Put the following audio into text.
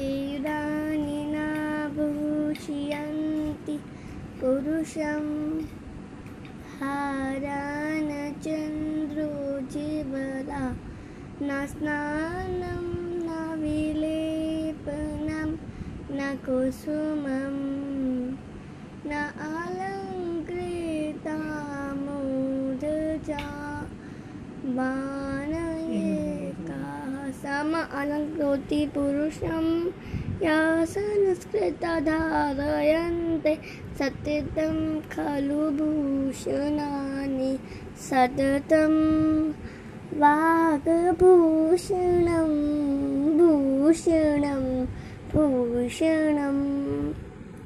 केयुरानि नाभूषयन्ति पुरुषं हारान् चन्द्रोज्ज्वला न स्नानं न विलेपनं न कुसुमं न अलङ्कृता सम अलङ्कृति पुरुषं या संस्कृता धारयन्ते सततं खलु भूषणानि सततं वाग्भूषणं भूषणं भूषणम्